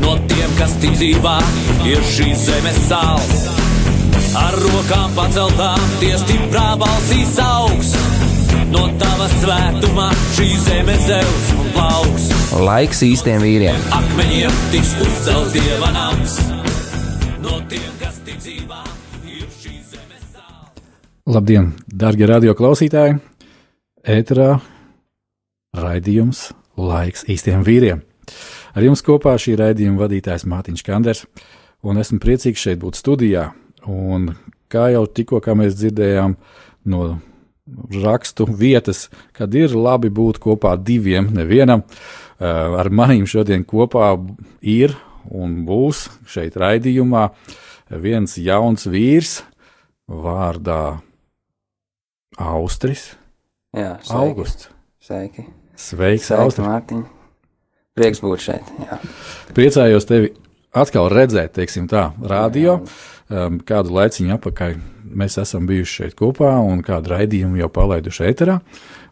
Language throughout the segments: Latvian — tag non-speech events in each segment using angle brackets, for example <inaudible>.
No tiem, kas ticībā ir šīs zemes sāls. Ar rokām paceltām, tie stiprā balsīs augs. No tava svētumā šī zeme zeus un plauks. Laiks īstiem vīriem! Akmeņiem tiks uzcelts dieva nams. No tiem, kas ticībā ir šīs zemes sāls. Labdien, darbie radio klausītāji! Ēterā raidījums Laiks īstiem vīriem. Ar jums kopā šī raidījuma vadītājs Mārtiņš Kanders, un esmu priecīgs šeit būt studijā. Un kā jau tikko mēs dzirdējām no rakstu vietas, kad ir labi būt kopā diviem, nevienam, eh, ar manīm šodien kopā ir un būs šeit raidījumā viens jauns vīrs vārdā Austris. Jā, sveiki. Augusts. Sveiki. Sveiks, Sveiki, Austri. Mārtiņ. Prieks būt šeit. Jā. Priecājos tevi atkal redzēt, teiksim tā, radio. Um, kādu laiciņu apakaļ mēs esam bijuši šeit kopā un kādu raidījumu jau palaiduši ēterā.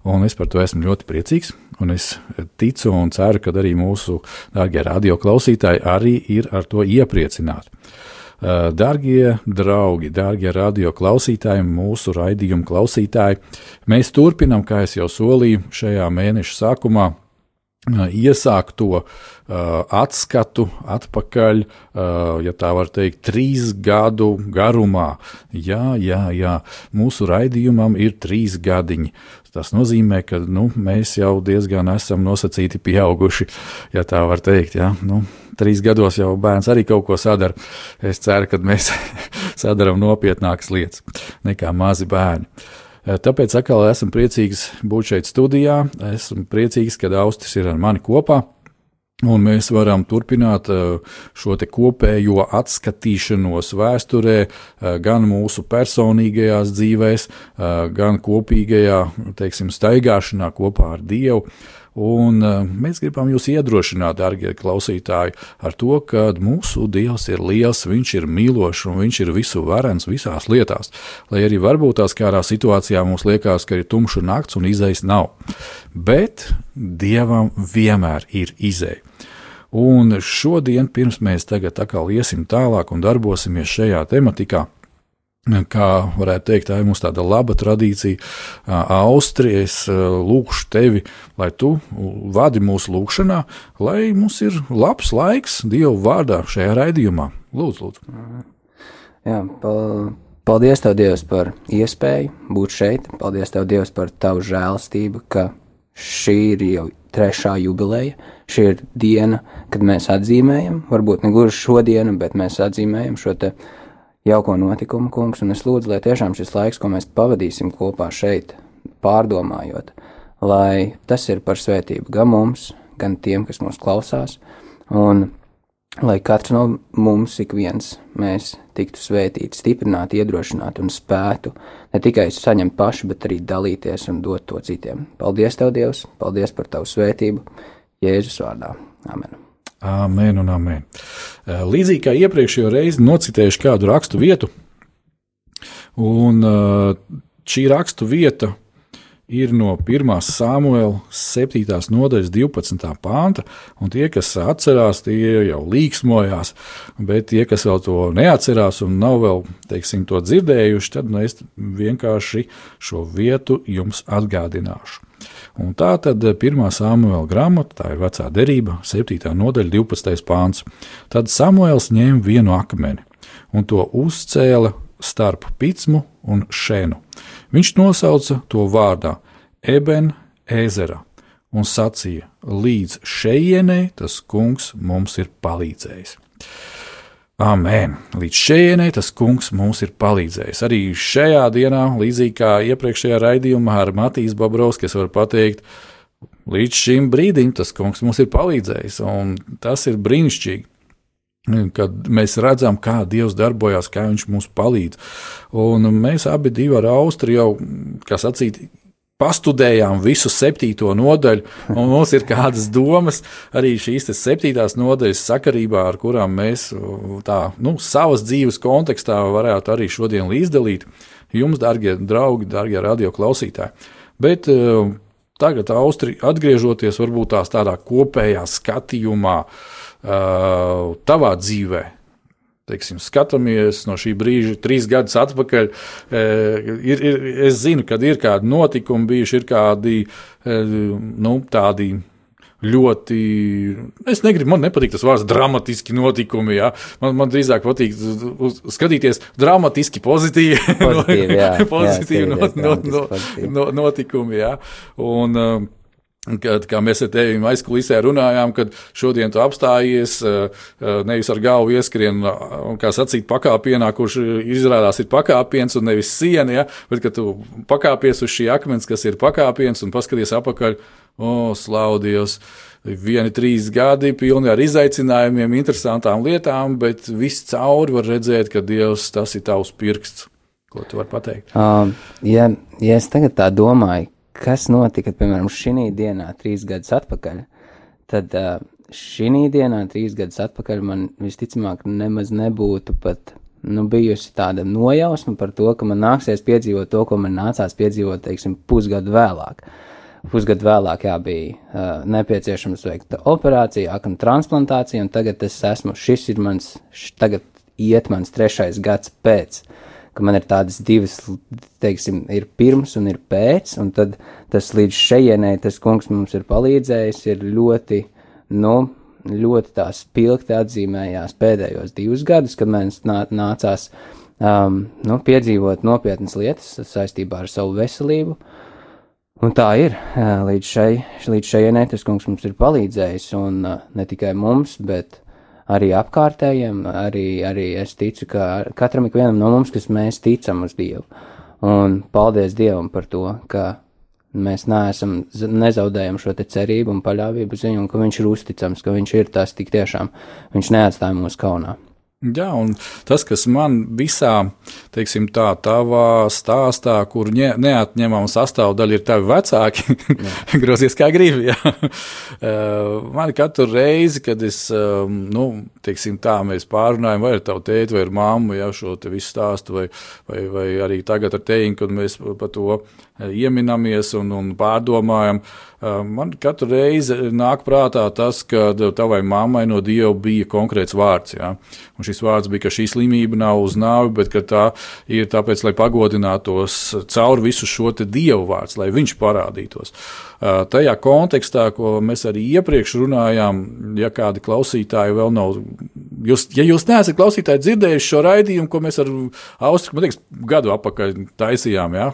Un es par to esmu ļoti priecīgs. Un es ticu un ceru, ka arī mūsu dārgie radio klausītāji arī ir ar to iepriecināti. Darbie draugi, darbie radio klausītāji, mūsu raidījumu klausītāji, mēs turpinām, kā jau solīju, šajā mēneša sākumā uh, iesākt to uh, atskatu atpakaļ, uh, ja tā var teikt, trīs gadu garumā. Jā, jā, jā, mūsu raidījumam ir trīs gadiņi. Tas nozīmē, ka nu, mēs jau diezgan esam nosacīti pieauguši, ja tā var teikt. Ja? Nu, trīs gados jau bērns arī kaut ko sadara. Es ceru, ka mēs <laughs> sadarām nopietnākas lietas nekā mazi bērni. Tāpēc atkal esmu priecīgs būt šeit studijā. Esmu priecīgs, ka Austris ir ar mani kopā. Un mēs varam turpināt šo kopējo atskatīšanos vēsturē, gan mūsu personīgajās dzīvēs, gan kopīgajā, teiksim, staigāšanā kopā ar Dievu. Un mēs gribam jūs iedrošināt, darbie klausītāji, ar to, ka mūsu Dievs ir liels, Viņš ir mīlošs un Viņš ir visu varens visās lietās. Lai arī varbūt tās kādā situācijā mums liekas, ka ir tumša nakts un izejas nav. Bet Dievam vienmēr ir izeja. Un šodien, pirms mēs tagad atkal iesim tālāk un darbosimies šajā tematikā, kā varētu teikt, tā ir mums tāda laba tradīcija. Austrija, es lūgšu tevi, lai tu vadi mūsu lūgšanā, lai mums ir labs laiks Dievu vārdā šajā raidījumā. Lūdzu, lūdzu. Jā, pal paldies Tev, Dievs, par iespēju būt šeit. Paldies Tev, Dievs, par Tavu žēlastību, ka šī ir jau trešā jubileja. Šī ir diena, kad mēs atzīmējam, varbūt ne gluži šodienu, bet mēs atzīmējam šo te jauko notikumu, kungs, un es lūdzu, lai tiešām šis laiks, ko mēs pavadīsim kopā šeit, pārdomājot, lai tas ir par svētību gan mums, gan tiem, kas mūs klausās, un lai katrs no mums, ik viens, mēs tiktu svētīti, stiprināti, iedrošināti un spētu ne tikai saņemt paši, bet arī dalīties un dot to citiem. Paldies, Tev, Dievs! Paldies par Tavu svētību! Jēzus vārdā! Amen! Amen un amen. Līdzīgi kā iepriekšējo reizi nocitējuši kādu rakstu vietu, un šī rakstu vieta ir no 1. samuēla 7. nodaļas 12. pānta, un tie, kas atcerās, tie jau līksmojās, bet tie, kas vēl to neatcerās un nav vēl, teiksim, to dzirdējuši, tad nu, es vienkārši šo vietu jums atgādināšu. Un tā tad pirmā samuēla grāmata, tā ir vecā derība, 7. nodaļa, 12. pāns. Tad Samuēls ņēma vienu akmeni un to uzcēla starp pitsmu un šēnu. Viņš nosauca to vārdā Eben Ezera un sacīja: Līdz šejienei tas kungs mums ir palīdzējis. Amen. Līdz šejienei tas kungs mums ir palīdzējis. Arī šajā dienā, līdzīgi kā iepriekšējā raidījumā ar Matīs Babrovskis, var pateikt, līdz šim brīdim tas kungs mums ir palīdzējis, un tas ir brīnišķīgi. kad mēs redzam, kā Dievs darbojas, kā Viņš mums palīdz. Un mēs abi ar Austriju jau, kā sacīt, pastudējām visu septīto nodaļu, un mums ir kādas domas arī šīs septītās nodaļas sakarībā, ar kurām mēs tā, nu, savas dzīves kontekstā varētu arī šodien līdzdalīt jums, darbie draugi, darbie radio klausītāji. Bet uh, tagad, Austrija, atgriežoties varbūt tās tādā kopējā skatījumā, uh, tavā dzīvē, teiksim, skatāmies no šī brīža, trīs gadus atpakaļ, e, ir, ir, es zinu, ka ir kādi notikumi bijuši, ir kādi e, nu, tādi. Ļoti, es negribu, man nepatīk tas vārds dramatiski notikumi. Jā. Man, man drīzāk patīk skatīties dramatiski pozitīvi, pozitīvi, jā, <laughs> pozitīvi, jā, not, not, not, not, notikumi. Jā. Un, uh, Kad, kā mēs ar tevi aizkulisē runājām, kad šodien tu apstājies, nevis ar galvu ieskrien, kā sacīt, pakāpienā, kurš izrādās ir pakāpiens un nevis siena, ja, bet kad tu pakāpies uz šī akmens, kas ir pakāpiens, un paskaties apakaļ, o, slaudījos! Vieni trīs gadi, pilni ar izaicinājumiem, interesantām lietām, bet viss cauri var redzēt, ka Dievs tas ir tavs pirksts. Ko tu vari pateikt? Um, ja, ja es tagad tā domāju, kas notika, piemēram, šī dienā, trīs gadus atpakaļ, tad šī dienā, trīs gadus atpakaļ, man visticamāk nemaz nebūtu pat nu, bijusi tāda nojausma par to, ka man nāksies piedzīvot to, ko man nācās piedzīvot, teiksim, pusgadu vēlāk. Pusgadu vēlāk jā, bija uh, nepieciešams veikt operāciju, aknu transplantāciju, un tagad es esmu, šis ir mans, š, tagad iet mans trešais gads pēc uh, ka man ir tādas divas, teiksim, ir pirms un ir pēc, un tad tas līdz šejienei tas kungs mums ir palīdzējis, ir ļoti, nu, ļoti tā spilgti atzīmējās pēdējos divus gadus, kad nā, nācās, um, nu, piedzīvot nopietnas lietas saistībā ar savu veselību. Un tā ir. Līdz šai, līdz šai tas kungs mums ir palīdzējis, un ne tikai mums, bet arī apkārtējiem, arī, arī es ticu, ka katram ik vienam no mums, kas mēs ticam uz Dievu. Un paldies Dievam par to, ka mēs neesam, nezaudējam šo te cerību un paļāvību ziņu, un ka viņš ir uzticams, ka viņš ir tas tik tiešām, viņš neatstāja mūs kaunā. Jā, un tas, kas man visā, teiksim, tā, tavā stāstā, kur ne, neatņemama sastāvdaļa ir tavi vecāki, <laughs> grozies kā gribi. Uh, <laughs> man katru reizi, kad es, um, nu, teiksim, tā mēs pārunājam, vai ar tavu tēti, vai māmu, jā, šo te visu stāstu, vai, vai, vai arī tagad ar teņu, kad mēs par to uh, ieminamies un, un pārdomājam. Uh, man katru reizi nāk prātā tas, ka tavai mammai no Dieva bija konkrēts vārds. Jā. Un šis vārds bija, ka šī slimība nav uz nāvi, bet tā ir tāpēc, lai pagodinātos caur visu šo dievu vārdu, lai viņš parādītos. Tajā kontekstā, ko mēs arī iepriekš runājām, ja kādi klausītāji vēl nav, jūs, ja jūs neesat klausītāji dzirdējuši šo raidījumu, ko mēs ar Austriju, man liekas, gadu atpakaļ taisījām, ja?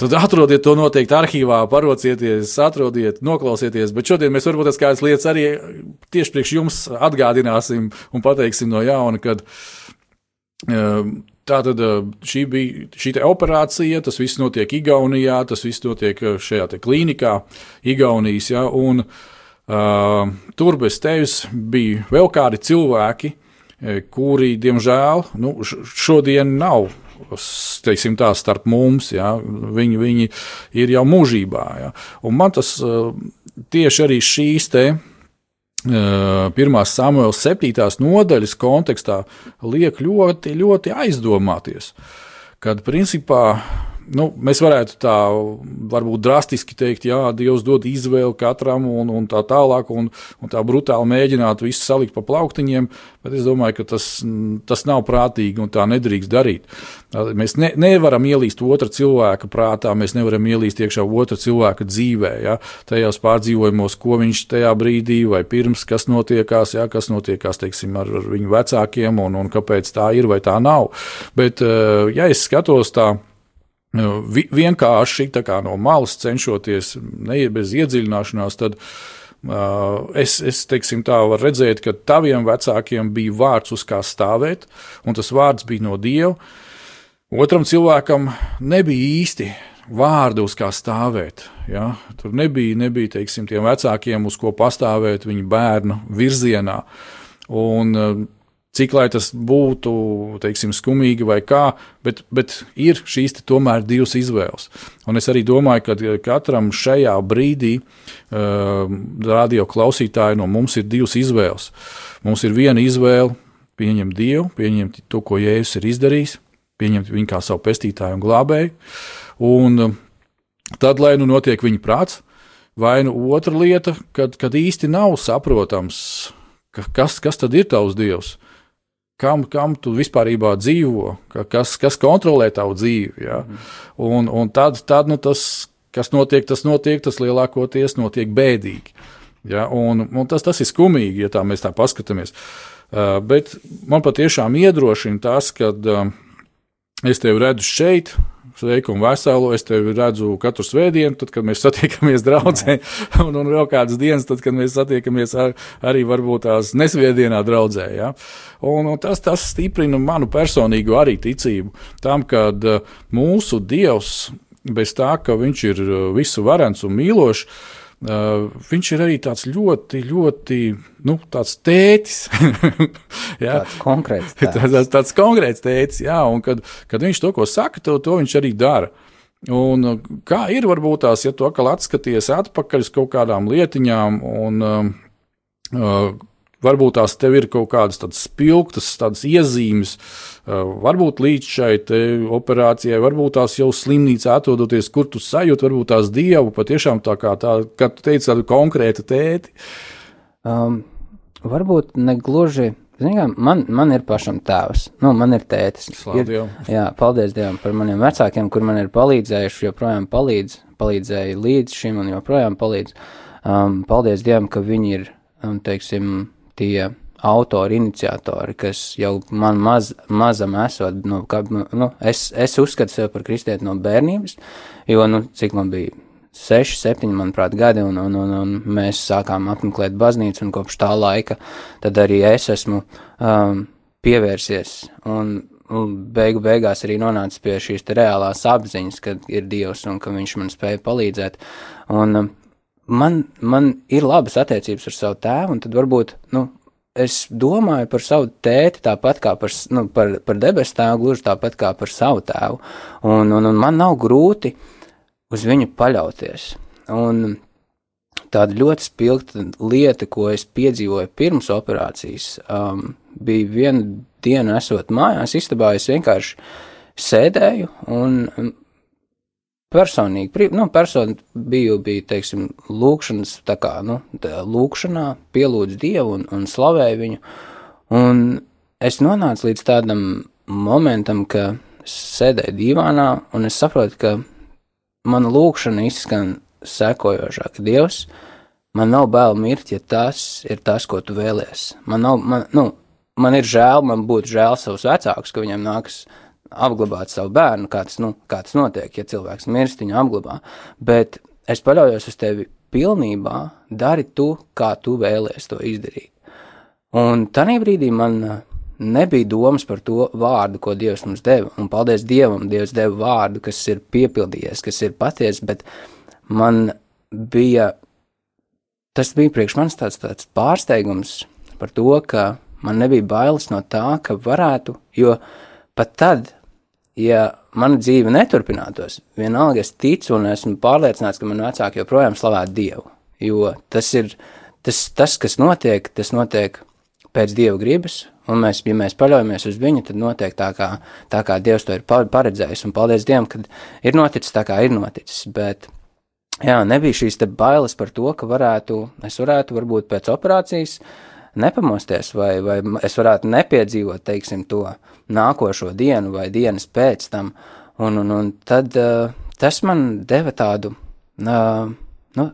tad atrodiet to noteikti arhīvā, parocieties, atrodiet, noklausieties, bet šodien mēs varbūt tās kādas lietas arī tieši priekš jums atgādināsim un pateiksim no jauna, kad Tā tad šī bija šī operācija, tas viss notiek Igaunijā, tas viss notiek šajā klīnikā, Igaunijas. Ja, un, uh, tur bez tevis bija vēl kādi cilvēki, kuri, diemžēl, nu, šodien nav teiksim, tā, starp mums. Ja, viņi, viņi ir jau mūžībā. Ja. Un man tas tieši arī šīs te pirmās Samuēlas septītās nodaļas kontekstā liek ļoti, ļoti aizdomāties, kad principā nu, mēs varētu tā varbūt drastiski teikt, jā, Dievs dod izvēli katram un, un tā tālāk, un, un tā brutāli mēģināt visu salikt pa plauktiņiem, bet es domāju, ka tas, tas nav prātīgi un tā nedrīkst darīt. Mēs ne, nevaram ielīst otra cilvēka prātā, mēs nevaram ielīst iekšā otra cilvēka dzīvē, ja, tajās pārdzīvojumos, ko viņš tajā brīdī vai pirms, kas notiekās, ja, kas notiekās, teiksim, ar, ar viņu vecākiem un, un kāpēc tā ir vai tā nav. Bet, ja es skatos tā, vienkārši no malas cenšoties, ne bez iedziļināšanās, tad uh, es, es teiksim, tā varu redzēt, ka taviem vecākiem bija vārds, uz kā stāvēt, un tas vārds bija no Dieva. Otram cilvēkam nebija īsti vārdu, uz kā stāvēt. Ja? Tur nebija, nebija teiksim, tiem vecākiem, uz ko pastāvēt viņa bērnu virzienā. Un, uh, cik lai tas būtu, teiksim, skumīgi vai kā, bet, bet ir šīs tomēr divas izvēles. Un es arī domāju, ka katram šajā brīdī uh, radio klausītāji no mums ir divas izvēles. Mums ir viena izvēle pieņemt Dievu, pieņemt to, ko Jēzus ir izdarījis, pieņemt viņu kā savu pestītāju un glābēju, un uh, tad, lai nu notiek viņa prāts, vai nu otra lieta, kad, kad īsti nav saprotams, ka, kas, kas tad ir tavs Dievs, kam, kam tu vispār dzīvo, kas, kas kontrolē tavu dzīvi. Ja? Mm. Un, un tad, tad nu, tas, kas notiek, tas notiek, tas lielākoties notiek bēdīgi. Ja? Un, un tas, tas ir skumīgi, ja tā mēs tā paskatāmies. Uh, bet man patiešām iedrošina tas, ka uh, es tevi redzu šeit, sveiku un veselu. Es tevi redzu katru svētdienu, tad, kad mēs <laughs> satiekamies draudzē, un, un vēl kādas dienas, tad, kad mēs satiekamies ar, arī varbūt tās nesvētdienā draudzē. Ja? Un, un tas, tas stiprina manu personīgo arī ticību tam, ka uh, mūsu Dievs, bez tā, ka viņš ir uh, visu varens un mīlošs, Uh, viņš ir arī tāds ļoti, ļoti nu, tāds tētis. <laughs> jā, tāds konkrēts. <laughs> Tāds. tāds, tāds konkrēts tētis, jā, un kad, kad viņš to, ko saka, to, to viņš arī dara. Un uh, kā ir varbūt tās, ja tu atkal atskaties atpakaļ uz kaut kādām lietiņām un uh, uh, Varbūt tās tev ir kaut kādas tādas spilgtas, tādas iezīmes, varbūt līdz šai operācijai, varbūt tās jau slimnīcā atrodoties, kur tu sajūti, varbūt tās dievu patiešām tā kā tā, kā tu teici, tādu konkrētu tēti. Um, varbūt ne gluži. Zinām, man, man ir pašam tēvs, nu, man ir tētis. Ir, jā, paldies Dievam par maniem vecākiem, kur man ir palīdzējuši, joprojām palīdz, palīdzēja līdz šim un joprojām palīdz. Um, paldies Dievam, ka viņi ir, um, teiksim, tie autori, iniciatori, kas jau man maz, mazam esot, nu, kā, nu, es, es uzskatu sevi par kristieti no bērnības, jo, nu, cik man bija 6, 7, manuprāt, gadi, un, un, un, un mēs sākām apmeklēt baznīcu, un kopš tā laika tad arī es esmu um, pievērsies, un, un beigu beigās arī nonācis pie šīs reālās apziņas, ka ir Dievs un ka Viņš man spēja palīdzēt, un um, man, man ir labas attiecības ar savu tēvu, un tad varbūt, nu, es domāju par savu tēti tāpat kā par, nu, par, par debesu tēvu, gluži tāpat kā par savu tēvu, un, un, un man nav grūti uz viņu paļauties. Un tāda ļoti spilgta lieta, ko es piedzīvoju pirms operācijas, um, bija viena diena, esot mājās, istabā, es vienkārši sēdēju un personīgi, nu, personi biju, bija, teiksim, lūkšanas, tā kā, nu, tā lūkšanā, pielūdz Dievu un, un slavēju viņu, un es nonācu līdz tādam momentam, ka sēdēju divānā, un es saprotu, ka mana lūkšana izskan sekojošā, ka Dievs, man nav bail mirt, ja tas ir tas, ko tu vēlies. Man nav, man, nu, man ir žēl, man būtu žēl savus vecākus, ka viņiem nākas apglabāt savu bērnu, kā tas, nu, kā tas notiek, ja cilvēks mirst, viņu apglabā. Bet es paļaujos uz tevi pilnībā, dari tu, kā tu vēlies to izdarīt. Un tajā brīdī man uh, nebija domas par to vārdu, ko Dievs mums deva. Un paldies Dievam, Dievs deva vārdu, kas ir piepildījies, kas ir patiesa, bet man bija, tas bija priekš manis tāds, tāds pārsteigums par to, ka man nebija bailes no tā, ka varētu, jo pat tad, ja mana dzīve neturpinātos, vienalga es ticu un esmu pārliecināts, ka man vecāki joprojām slavētu Dievu. Jo tas ir tas, tas, kas notiek, tas notiek pēc Dieva gribas, un mēs, ja mēs paļaujamies uz viņu, tad notiek tā, kā, tā kā Dievs to ir paredzējis, un paldies Dievam, ka ir noticis tā, kā ir noticis, bet, jā, nebija šīs te bailes par to, ka varētu, es varētu varbūt pēc operācijas nepamosties, vai, vai es varētu nepiedzīvot, teiksim, to, uh, nākošo dienu vai dienas pēc tam. Un, un, un tad uh, tas man deva tādu, uh, nu,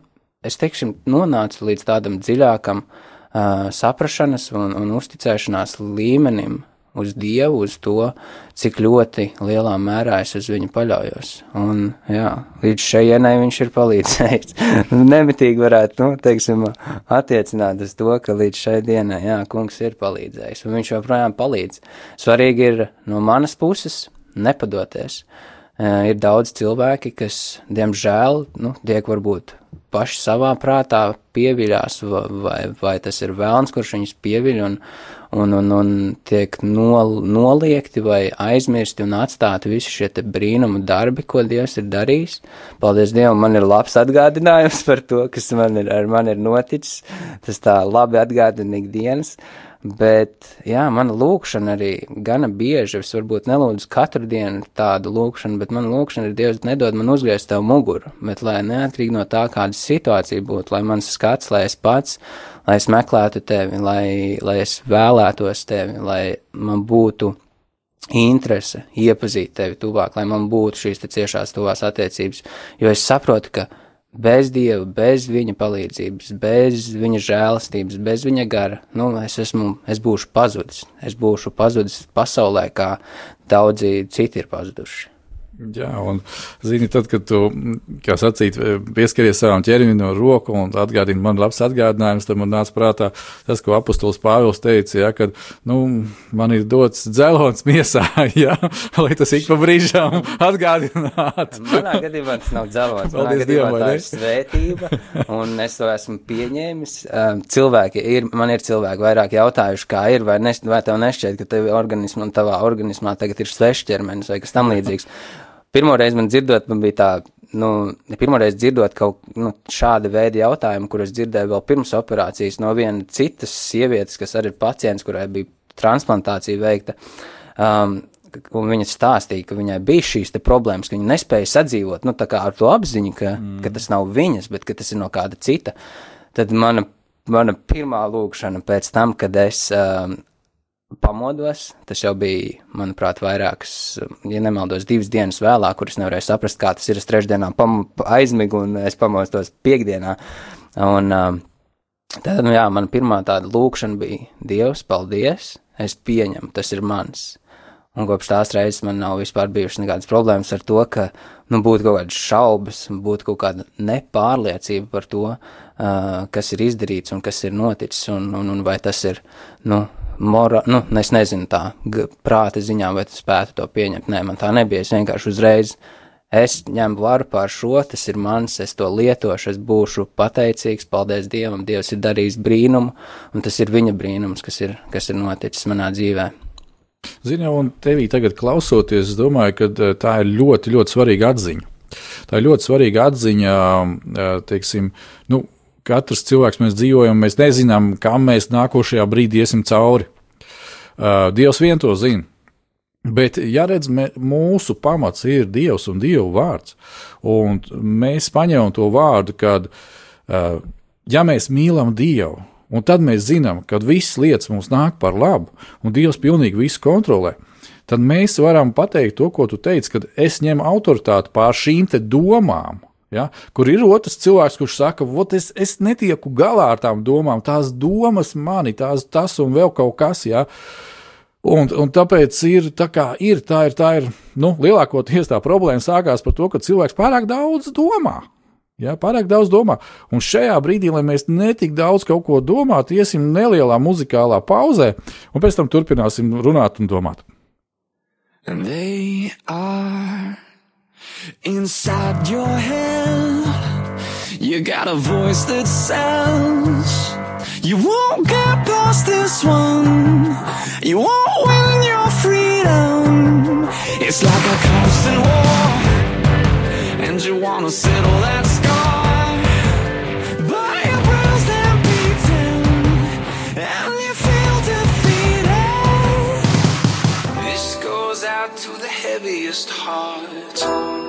es teikšu, nonācu līdz tādam dziļākam uh, saprašanas un, un uzticēšanās līmenim, uz Dievu, uz to, cik ļoti lielā mērā es uz viņu paļaujos. Un, jā, līdz šejienai viņš ir palīdzējis. <laughs> Nemitīgi varētu, nu, teiksim, attiecināt uz to, ka līdz šai dienai, jā, kungs ir palīdzējis, un viņš joprojām palīdz. Svarīgi ir no manas puses nepadoties. Ir daudz cilvēki, kas, diemžēl, nu, tiek varbūt paši savā prātā pieviļās, vai, vai, vai tas ir vēlns, kurš viņus pieviļ un, un, un, un tiek nol, noliekti vai aizmirsti un atstāti visi šie brīnumu darbi, ko Dievs ir darījis. Paldies Dievam, man ir labs atgādinājums <laughs> par to, kas man ir, ar mani ir noticis. Tas tā labi atgādina ikdienas. dienas Bet, jā, mana lūkšana arī gana bieži, es varbūt nelūdzu katru dienu tādu lūkšanu, bet mana lūkšana ir Dievs nedod man uzgriezt tev muguru, bet lai neatkarīgi no tā, kāda situācija būtu, lai mans skats, lai es pats, lai es meklētu tevi, lai, lai es vēlētos tevi, lai man būtu interese iepazīt tevi tuvāk, lai man būtu šīs te ciešās tuvās attiecības, jo es saprotu, ka bez dieva, bez viņa palīdzības, bez viņa žēlastības, bez viņa gara, nu, es esmu, es būšu pazudis. Es būšu pazudis pasaulē, kā daudzi citi ir pazuduši. Jā, un zini, tad, kad tu, kā sacīt, pieskaries savam ķermenim no roku un atgādini man labs atgādinājums, tad man nāca prātā tas, ko apustulis Pāvils teica, ja, kad, nu, man ir dots dzelons miesā, <laughs> ja, lai tas ik pa brīžām atgādinātu. Manā gadījumā tas nav dzelons, manā Paldies gadījumā Dievam, tā ir svētība, un es to esmu pieņēmis. Cilvēki ir, man ir cilvēki vairāk jautājuši, kā ir, vai, ne, vai tev nešķiet, ka tev organismā, tavā organismā tagad ir svešķermenis vai kas tam līdzīgs pirmo reizi man dzirdot, man bija tā, nu, pirmo reizi dzirdot kaut nu, šāda veida jautājumu, kurus dzirdēju vēl pirms operācijas no viena citas sievietes, kas arī ir pacients, kurai bija transplantācija veikta. Um, Un viņa stāstīja, ka viņai bija šīs problēmas, ka viņa nespēja sadzīvot nu, ar to apziņu, ka, mm. ka tas nav viņas, bet tas ir no kāda cita. Tad mana, mana pirmā lūkšana pēc tam, kad es um, pamodos. Tas jau bija, manuprāt, vairākas, ja nemaldos, divas dienas vēlāk, kuras nevarēju saprast, kā tas ir. Es trešdienā aizmigu un es pamostos piekdienā. Un um, tad, nu jā, man pirmā tāda lūkšana bija Dievs, paldies, es pieņemu, tas ir mans. Un kopš tās reizes man nav vispār bijušas nekādas problēmas ar to, ka, nu, būtu kaut kādas šaubas, būtu kaut kāda nepārliecība par to, uh, kas ir izdarīts un kas ir noticis, un, un, un vai tas ir, nu, mora, nu, es nezinu tā prāta ziņā, vai tas spētu to pieņemt. Nē, man tā nebija. Es vienkārši uzreiz, es ņemu varu pār šo, tas ir mans, es to lietošu, es būšu pateicīgs, paldies Dievam, Dievs ir darījis brīnumu, un tas ir viņa brīnums, kas ir, kas ir noticis manā dzīvē. Zini, un tevī tagad klausoties, es domāju, ka eh, tā ir ļoti, ļoti svarīga atziņa. Tā ir ļoti svarīga atziņa, eh, teiksim, nu, katrs cilvēks mēs dzīvojam, mēs nezinām, kam mēs nākošajā brīdī iesim cauri. Uh, Dievs vien to zina. Bet, ja redz, mē, mūsu pamats ir Dievs un Dieva vārds, un mēs paņemam to vārdu, kad, uh, ja mēs mīlam Dievu, un tad mēs zinām, ka visas lietas mums nāk par labu, un Dievs pilnīgi visu kontrolē, tad mēs varam pateikt to, ko tu teici, kad es ņemu autoritāti pār šīm domām, Ja? Kur ir otrs cilvēks, kurš saka, es, es netieku galā ar tām domām, tās domas mani, tās, tas un vēl kaut kas. Ja? Un, un tāpēc ir tā, ir. Tā ir, tā ir nu, lielākoties tā problēma sākās par to, ka cilvēks pārāk daudz domā. Ja, pārāk daudz domā. Un šajā brīdī, lai mēs netik daudz kaut ko domātu, iesim nelielā muzikālā pauzē, un pēc tam turpināsim runāt un domāt. And they are inside your head. You got a voice that sounds. You won't get past this one. You won't win your freedom. It's like a constant war, and you wanna settle that scar. But beaten, and you feel defeated. This goes out to the heaviest heart.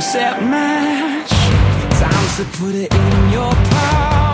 Set match. Time to put it in your past.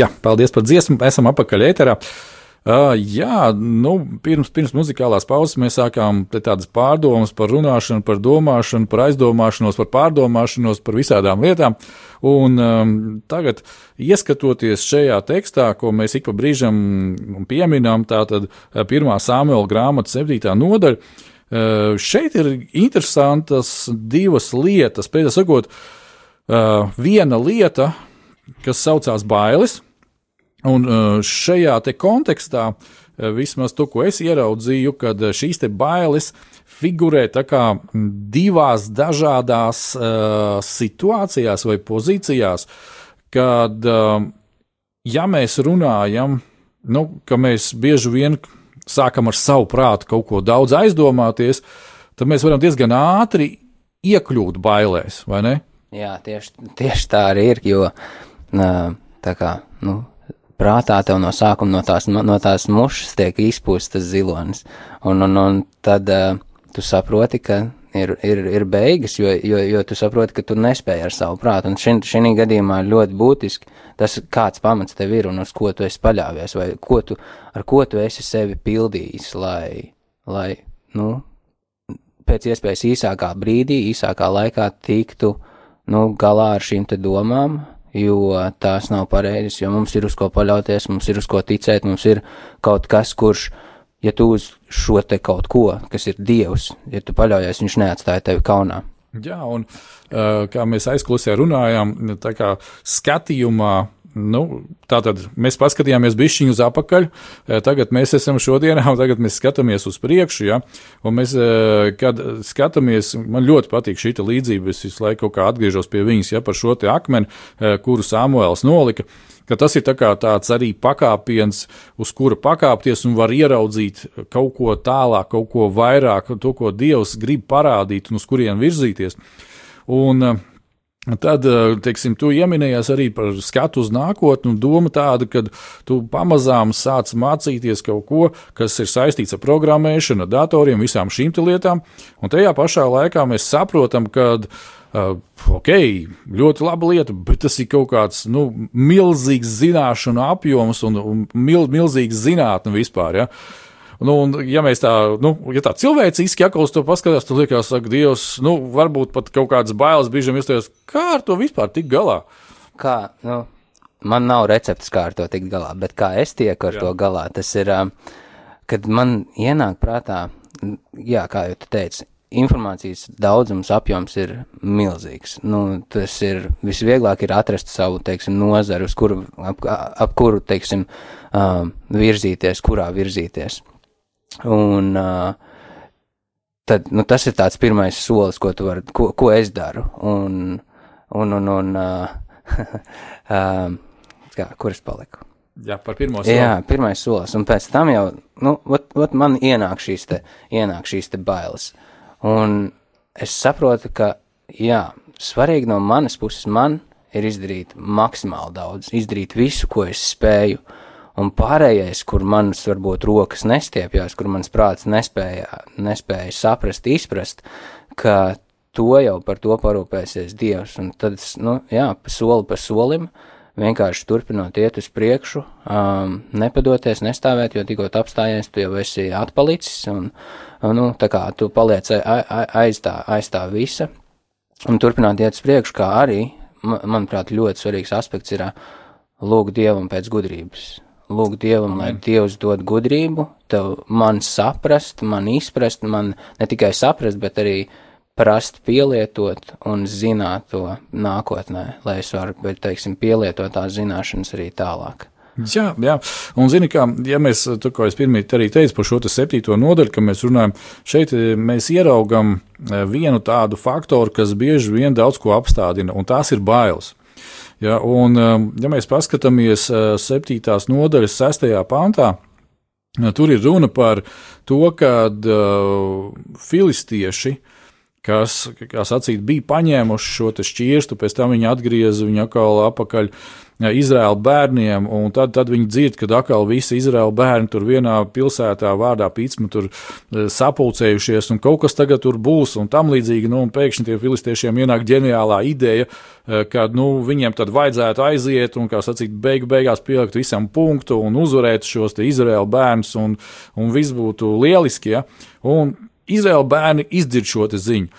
Jā, paldies par dziesmu. Esam apakaļ ēterā. Uh, jā, nu, pirms, pirms muzikālās pauzes mēs sākām tādas pārdomas par runāšanu, par domāšanu, par aizdomāšanos, par pārdomāšanos, par visādām lietām. Un um, tagad, ieskatoties šajā tekstā, ko mēs ik pa brīžam pieminām, tā tad pirmā Samuela grāmata, septītā nodaļa, uh, šeit ir interesantas divas lietas. Pēc tam sakot, uh, viena lieta, kas saucās bailes. Un uh, šajā kontekstā, uh, vismaz to, ko es ieraudzīju, kad uh, šīs bailes figurē divās dažādās uh, situācijās vai pozīcijās, kad, uh, ja mēs runājam, nu, ka mēs bieži vien sākam ar savu prātu kaut ko daudz aizdomāties, tad mēs varam diezgan ātri iekļūt bailēs, vai ne? Jā, tieši, tieši tā arī ir, jo tā kā, nu, prātā tev no sākuma no tās, no tās mušas tiek izpūstas zilonis, un, un, un tad uh, tu saproti, ka ir, ir, ir beigas, jo, jo, jo tu saproti, ka tu nespēji ar savu prātu, un šī gadījumā ļoti būtiski tas, kāds pamats tev ir un uz ko tu esi paļāvies, vai ko tu, ar ko tu esi sevi pildījis, lai, lai, nu, pēc iespējas īsākā brīdī, īsākā laikā tiktu, nu, galā ar šīm domām, jo tās nav pareizas, jo mums ir uz ko paļauties, mums ir uz ko ticēt, mums ir kaut kas, kurš, ja tu uz šo te kaut ko, kas ir Dievs, ja tu paļaujies, viņš neatstāja tevi kaunā. Jā, un kā mēs aizklusē runājām, tā kā skatījumā Nu, tātad mēs paskatījāmies bišķiņu uz apakaļ, e, tagad mēs esam šodienā, un tagad mēs skatāmies uz priekšu, ja, un mēs, e, kad skatāmies, man ļoti patīk šī līdzība, es visu laiku atgriežos pie viņas, ja par šo akmeni, e, kuru Samuēls nolika, ka tas ir tā tāds arī pakāpiens, uz kura pakāpties un var ieraudzīt kaut ko tālāk, kaut ko vairāk, to, ko Dievs grib parādīt un uz kurien virzīties. Un, uh, Tad, eh, teiksim, tu ieminējies arī par skatu uz nākotni, un doma tāda, ka tu pamazām sāc mācīties kaut ko, kas ir saistīts ar programmēšanu, ar datoriem, visām šīm lietām, un tajā pašā laikā mēs saprotam, ka, uh, ok, ļoti laba lieta, bet tas ir kaut kāds, nu, milzīgs zināšanu apjoms un, un mil, milzīgs zinātne vispār, ja. Nu, un, ja mēs tā, nu, ja tā cilvēciski atkal uz to paskatās, tad liekas, ka Dievs, nu, varbūt pat kaut kādas bailes brīžiem iestājas, kā ar to vispār tikt galā. Kā, nu, man nav receptes, kā ar to tikt galā, bet kā es tieku ar jā. to galā, tas ir, kad man ienāk prātā, jā, kā jau tu teici, informācijas daudzums, apjoms ir milzīgs. Nu, tas ir visvieglāk ir atrast savu, teiksim, nozaru, kuru, ap, ap kuru, teiksim, um, virzīties, kurā virzīties. Un uh, tad, nu, tas ir tāds pirmais solis, ko tu vari, ko, ko es daru. Un, un, un, un uh, <laughs> kā, kur es paliku? Jā, par pirmo soli. Jā, pirmais solis. Un pēc tam jau, nu, ot, ot man ienāk šīs te, ienāk šīs te bailes. Un es saprotu, ka, jā, svarīgi no manas puses man ir izdarīt maksimāli daudz, izdarīt visu, ko es spēju. Uh, un pārējais, kur manas varbūt rokas nestiepjās, kur mans prāts nespēja, nespēja saprast, izprast, ka to jau par to parūpēsies Dievs, un tad, nu, jā, pa soli pa solim, vienkārši turpinot iet uz priekšu, um, nepadoties, nestāvēt, jo tikko apstājies, tu jau esi atpalicis, un, nu, tā kā tu paliec aiz tā, aiz tā visa, un turpināt iet uz priekšu, kā arī, manuprāt, ļoti svarīgs aspekts ir lūgt Dievam pēc gudrības lūgt Dievam, Amen. lai Dievs dod gudrību, tev man saprast, man izprast, man ne tikai saprast, bet arī prast pielietot un zināt to nākotnē, lai es varu, bet, teiksim, pielietot tās zināšanas arī tālāk. Jā, jā, un zini, kā, ja mēs, tu, ko es pirmie arī teicu par šo te septīto nodaļu, ka mēs runājam, šeit eh, mēs ieraugam eh, vienu tādu faktoru, kas bieži vien daudz ko apstādina, un tās ir bailes. Ja, un, um, ja mēs paskatāmies uh, septītās nodaļas sestajā pantā, uh, tur ir runa par to, ka uh, filistieši kas, kā sacīt, bija paņēmuši šo šķirstu, pēc tam viņi atgrieza viņu atkal atpakaļ Izraēla bērniem, un tad, tad viņi dzird, ka atkal visi Izraēla bērni tur vienā pilsētā vārdā pīcma tur sapulcējušies, un kaut kas tagad tur būs, un tam līdzīgi, nu, un pēkšņi tie filistiešiem ienāk ģeniālā ideja, ka, nu, viņiem tad vajadzētu aiziet un, kā sacīt, beigu beigās pielikt visam punktu un uzvarēt šos Izraēla bērnus, un, un viss būtu lieliski, ja, un Izraēla bērni izdzird šo ziņu.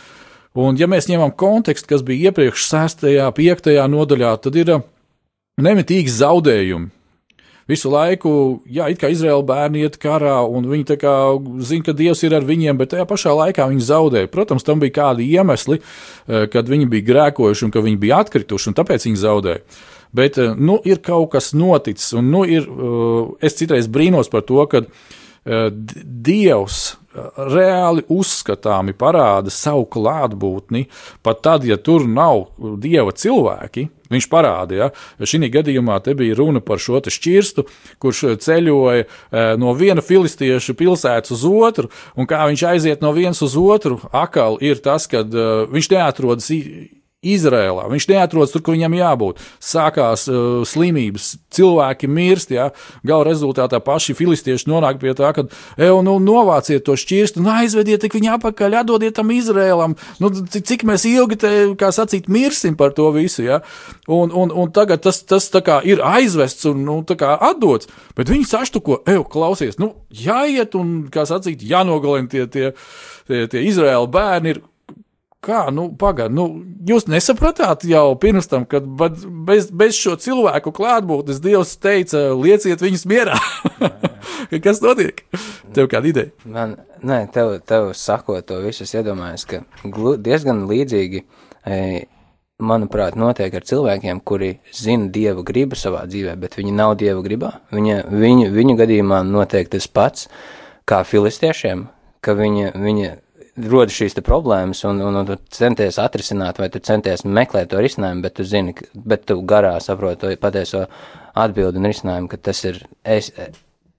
Un, ja mēs ņemam kontekstu, kas bija iepriekš 6. un 5. nodaļā, tad ir uh, nemitīgi zaudējumi. Visu laiku, jā, it kā Izraēla bērni iet karā, un viņi zina, ka Dievs ir ar viņiem, bet tajā pašā laikā viņi zaudēja. Protams, tam bija kādi iemesli, uh, kad viņi bija grēkojuši un ka viņi bija atkrituši, un tāpēc viņi zaudēja. Bet, uh, nu, ir kaut kas noticis, un, nu, ir, es citreiz brīnos par to, ka Dievs reāli uzskatāmi parāda savu klātbūtni, pat tad, ja tur nav dieva cilvēki. Viņš parādīja, ja šī gadījumā te bija runa par šo šķirstu, kurš ceļoja eh, no viena filistiešu pilsētas uz otru, un kā viņš aiziet no vienas uz otru, akal ir tas, ka eh, viņš neatrodas Izrēlā. Viņš neatrodas tur, kur viņam jābūt. Sākās uh, slimības, cilvēki mirst, ja gala rezultātā paši filistieši nonāk pie tā, ka, nu, novāciet to šķirstu, nu, aizvediet viņu atpakaļ, atdodiet tam Izrēlam. Nu, cik, mēs ilgi te, kā sacīt, mirsim par to visu, ja? Un, un, un tagad tas, tas ir aizvests un, nu, atdots, bet viņi saštuko, ej, klausies, nu, jāiet un, kā sacīt, jānogalina tie, tie, tie, tie Izrēla bērni ir Kā, nu, pagaidi, nu, jūs nesapratāt jau pirms tam, kad bez, bez šo cilvēku klātbūtnes Dievs teica, lieciet viņus mierā. <laughs> Kas notiek? Tev kāda ideja? Man, nē, tev, tev sakot to visu, es iedomājos, ka glu, diezgan līdzīgi, e, manuprāt, notiek ar cilvēkiem, kuri zina Dieva gribu savā dzīvē, bet viņi nav Dieva gribā. Viņa, viņu, viņu gadījumā notiek tas pats kā filistiešiem, ka viņa, viņa rodas šīs problēmas, un, un, un tu centies atrisināt, vai tu centies meklēt to risinājumu, bet tu zini, bet tu garā saproti to patieso atbildi un risinājumu, ka tas ir. Es,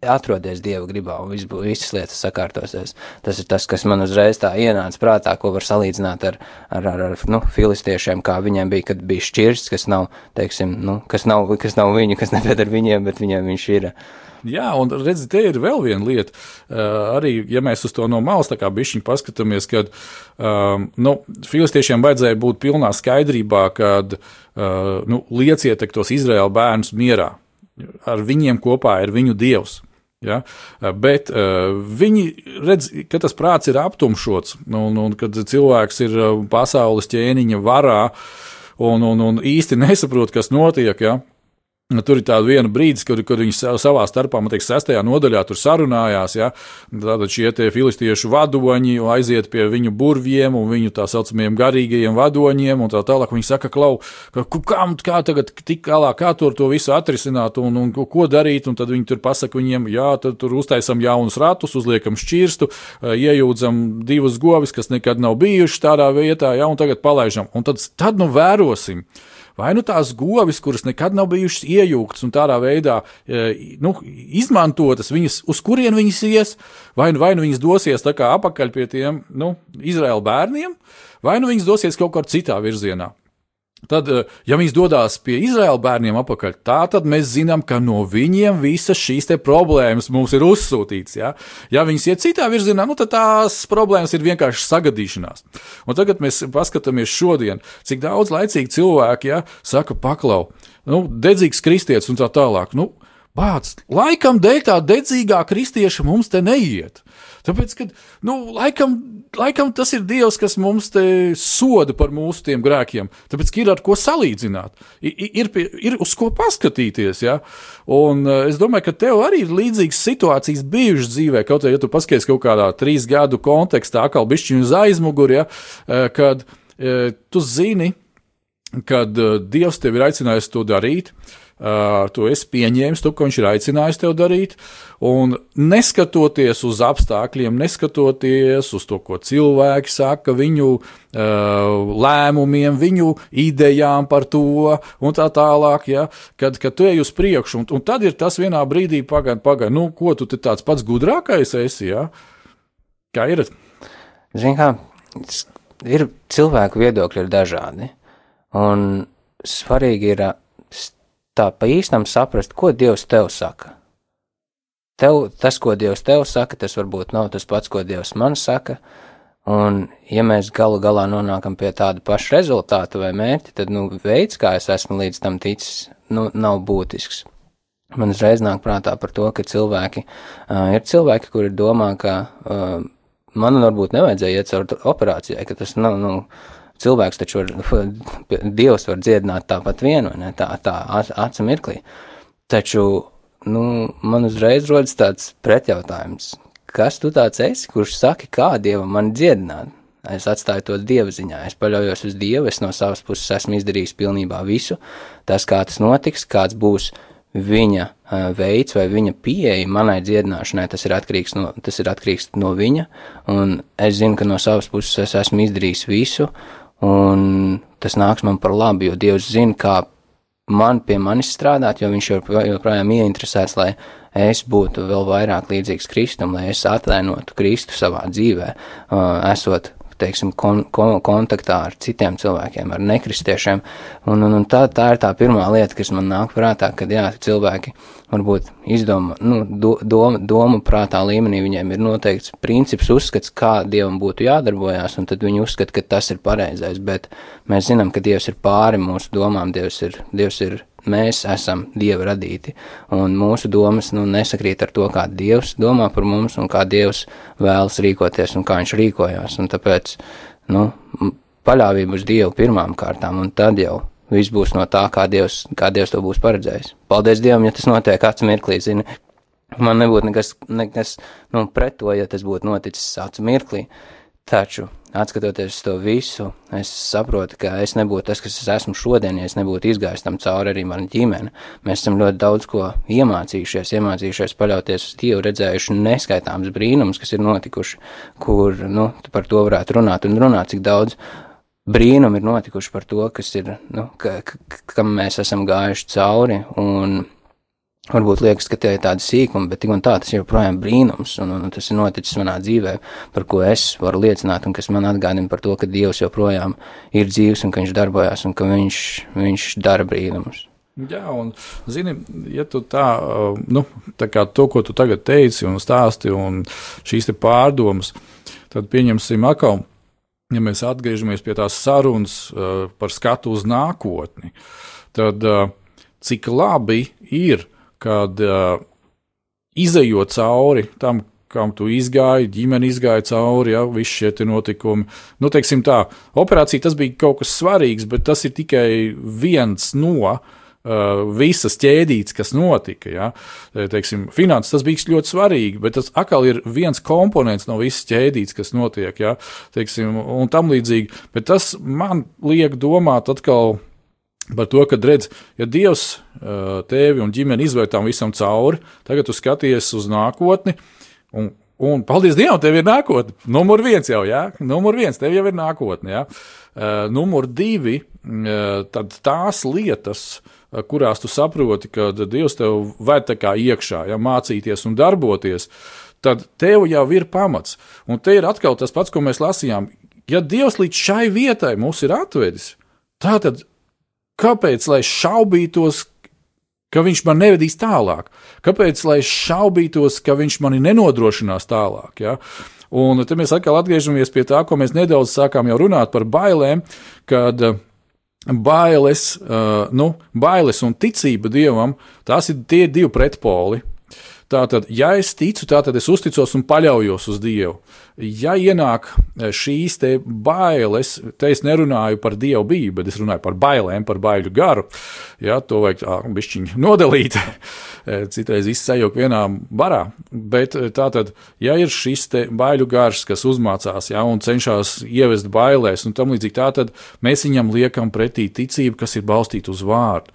atrodies dieva gribā, un viss, visas lietas sakārtosies. Tas ir tas, kas man uzreiz tā ienāca prātā, ko var salīdzināt ar, ar, ar, ar nu, filistiešiem, kā viņiem bija, kad bija šķirsts, kas nav, teiksim, nu, kas nav, kas nav viņu, kas nepieder viņiem, bet viņiem viņš ir. Jā, un redziet, te ir vēl viena lieta. Uh, arī, ja mēs uz to no malas tā kā bišķiņi paskatāmies, kad um, nu, filistiešiem vajadzēja būt pilnā skaidrībā, kad uh, nu, lieciet tos Izraēla bērnus mierā. Ar viņiem kopā ir viņu dievs. Ja? Bet uh, viņi redz, ka tas prāts ir aptumšots, un, un kad cilvēks ir pasaules ķēniņa varā un, un, un īsti nesaprot, kas notiek. Ja? Nu, tur ir tāda viena brīdis, kad, kad viņi savā starpā, man liekas, sestajā nodaļā tur sarunājās. Ja? Tātad šie filistiešu vadoņi aiziet pie viņu burviem un viņu tā saucamajiem garīgajiem vadoņiem, un tā tālāk viņi saka, klau, ka, kā, kā tagad tik galā, kā tur to visu atrisināt un, un ko darīt, un tad viņi tur pasaka viņiem, jā, tad tur uztaisam jaunus ratus, uzliekam šķirstu, iejūdzam divus govis, kas nekad nav bijuši tādā vietā, ja, un tagad palaižam. Un tad, tad nu vērosim vai nu tās govis, kuras nekad nav bijušas iejūgtas un tādā veidā e, nu, izmantotas, viņas, uz kurien viņas ies, vai nu, vai nu viņas dosies atpakaļ pie tiem nu, Izraēla bērniem, vai nu viņas dosies kaut kur citā virzienā. Tad, eh, ja viņas dodas pie Izraēla bērniem atpakaļ, tā tad mēs zinām, ka no viņiem visas šīs problēmas mums ir uzsūtītas. Ja, ja viņas iet citā virzienā, nu, tad tās problēmas ir vienkārši sagadīšanās. Un tagad mēs paskatāmies šodien, cik daudz laicīgi cilvēki ja, saka, paklau, nu, dedzīgs kristietis un tā tālāk. Nu, Bāc, laikam dēļ tā dedzīgā kristieša mums te neiet. Tāpēc, ka, nu, laikam, laikam tas ir Dievs, kas mums te soda par mūsu tiem grēkiem. Tāpēc, ka ir ar ko salīdzināt, ir, ir, ir uz ko paskatīties. Ja? Un uh, es domāju, ka tev arī ir līdzīgas situācijas bijušas dzīvē, kaut arī, ja tu paskaties kaut kādā trīs gadu kontekstā, atkal bišķiņu uz aizmuguri, ja? Uh, kad uh, tu zini, kad Dievs tevi ir aicinājis to darīt. Uh, Uh, to es pieņēmu, to, ko viņš ir aicinājis tev darīt. Un neskatoties uz apstākļiem, neskatoties uz to, ko cilvēki saka, viņu uh, lēmumiem, viņu idejām par to un tā tālāk, ja, kad, kad tu ej uz priekšu, un, un tad ir tas vienā brīdī, pagaidi, pagaidi, nu, ko tu tāds pats gudrākais esi, ja? Kā ir? Zini, kā ir cilvēku viedokļi ir dažādi. Un svarīgi ir tā pa īstam saprast, ko Dievs tev saka. Tev, tas, ko Dievs tev saka, tas varbūt nav tas pats, ko Dievs man saka. Un, ja mēs galu galā nonākam pie tāda paša rezultāta vai mērķa, tad, nu, veids, kā es esmu līdz tam ticis, nu, nav būtisks. Man uzreiz nāk prātā par to, ka cilvēki, uh, ir cilvēki, kuri domā, ka uh, man varbūt nevajadzēja iet caur operācijai, ka tas nav, nu, cilvēks taču var, <laughs> Dievs var dziedināt tāpat vienu, ne, tā, tā acu mirklī. Taču, nu, man uzreiz rodas tāds pretjautājums, kas tu tāds esi, kurš saki, kā Dievam man dziedināt? Es atstāju to dieva ziņā, es paļaujos uz Dievu, es no savas puses esmu izdarījis pilnībā visu. Tas, kā tas notiks, kāds būs viņa veids vai viņa pieeja manai dziedināšanai, tas ir atkarīgs no, tas ir atkarīgs no viņa, un es zinu, ka no savas puses es esmu izdarījis visu, un tas nāks man par labu, jo Dievs zina, kā man pie manis strādāt, jo viņš joprojām ieinteresēts, lai es būtu vēl vairāk līdzīgs Kristum, lai es atainotu Kristu savā dzīvē, esot teiksim, kon, kon, kontaktā ar citiem cilvēkiem, ar nekristiešiem. Un, un, un tā, tā ir tā pirmā lieta, kas man nāk prātā, kad jā, cilvēki varbūt izdomā, nu, do, doma, doma prātā līmenī viņiem ir noteikts princips, uzskats, kā Dievam būtu jādarbojās, un tad viņi uzskata, ka tas ir pareizais, bet mēs zinām, ka Dievs ir pāri mūsu domām, Dievs ir, Dievs ir mēs esam Dieva radīti, un mūsu domas nu, nesakrīt ar to, kā Dievs domā par mums un kā Dievs vēlas rīkoties un kā Viņš rīkojās. Un tāpēc nu, paļāvība uz Dievu pirmām kārtām, un tad jau viss būs no tā, kā Dievs, kā Dievs to būs paredzējis. Paldies Dievam, ja tas notiek acu mirklī, zini. Man nebūtu nekas, nekas nu, pret to, ja tas būtu noticis acu mirklī. Taču Atskatoties to visu, es saprotu, ka es nebūtu tas, kas es esmu šodien, ja es nebūtu izgājis tam cauri arī mana ģimene. Mēs esam ļoti daudz ko iemācījušies, iemācījušies paļauties uz Dievu, redzējuši neskaitāms brīnums, kas ir notikuši, kur, nu, par to varētu runāt un runāt, cik daudz brīnumi ir notikuši par to, kas ir, nu, ka, ka, kam mēs esam gājuši cauri un Varbūt liekas, ka tie ir tādi sīkumi, bet tik un tā tas ir joprojām brīnums, un, un tas ir noticis manā dzīvē, par ko es varu liecināt, un kas man atgādina par to, ka Dievs joprojām ir dzīvs un ka Viņš darbojas un ka Viņš, viņš dara brīnumus. Jā, un, zini, ja tu tā, nu, tā kā to, ko tu tagad teici un stāsti, un šīs te pārdomas, tad pieņemsim atkal, ja mēs atgriežamies pie tās sarunas uh, par skatu uz nākotni, tad uh, cik labi ir kad uh, izējot cauri tam, kam tu izgāji, ģimene izgāja cauri, ja visi šie notikumi. Nu, teiksim tā, operācija tas bija kaut kas svarīgs, bet tas ir tikai viens no. Uh, visas ķēdītes, kas notika, ja, teiksim, finanses, tas bija ļoti svarīgi, bet tas atkal ir viens komponents no visas ķēdītes, kas notiek, ja, teiksim, un tam līdzīgi. Bet tas man liek domāt atkal par to, ka, redz, ja Dievs tevi un ģimeni izvērt tam visam cauri, tagad tu skaties uz nākotni. Un, un paldies Dievam, tev ir nākotne. Numur viens jau, jā, numur viens, tev jau ir nākotne. Jā. Uh, numur divi, uh, tad tās lietas, kurās tu saproti, ka Dievs tev ved tā kā iekšā, ja mācīties un darboties, tad tev jau ir pamats. Un te ir atkal tas pats, ko mēs lasījām. Ja Dievs līdz šai vietai mūs ir atvedis, tad Kāpēc lai šaubītos, ka viņš man nevedīs tālāk? Kāpēc lai šaubītos, ka viņš mani nenodrošinās tālāk? Ja? Un te mēs atkal atgriežamies pie tā, ko mēs nedaudz sākām jau runāt par bailēm, kad uh, bailes, uh, nu, bailes un ticība dievam, tās ir tie divi pretpoli. Tātad, ja es ticu, tad es uzticos un paļaujos uz Dievu. Ja ienāk eh, šīs bailes, te es nerunāju par Dievu biju, bet es runāju par bailēm, par baiļu garu. Ja, to vajag bišķiņi <laughs> nodalīt. Eh, citreiz izsējot vienā barā. Bet eh, tātad, ja ir šis baiļu gars, kas uzmācās ja, un cenšas ievest bailēs un tam līdzīgi, tātad mēs viņam liekam pretī ticību, kas ir balstīta uz vārdu.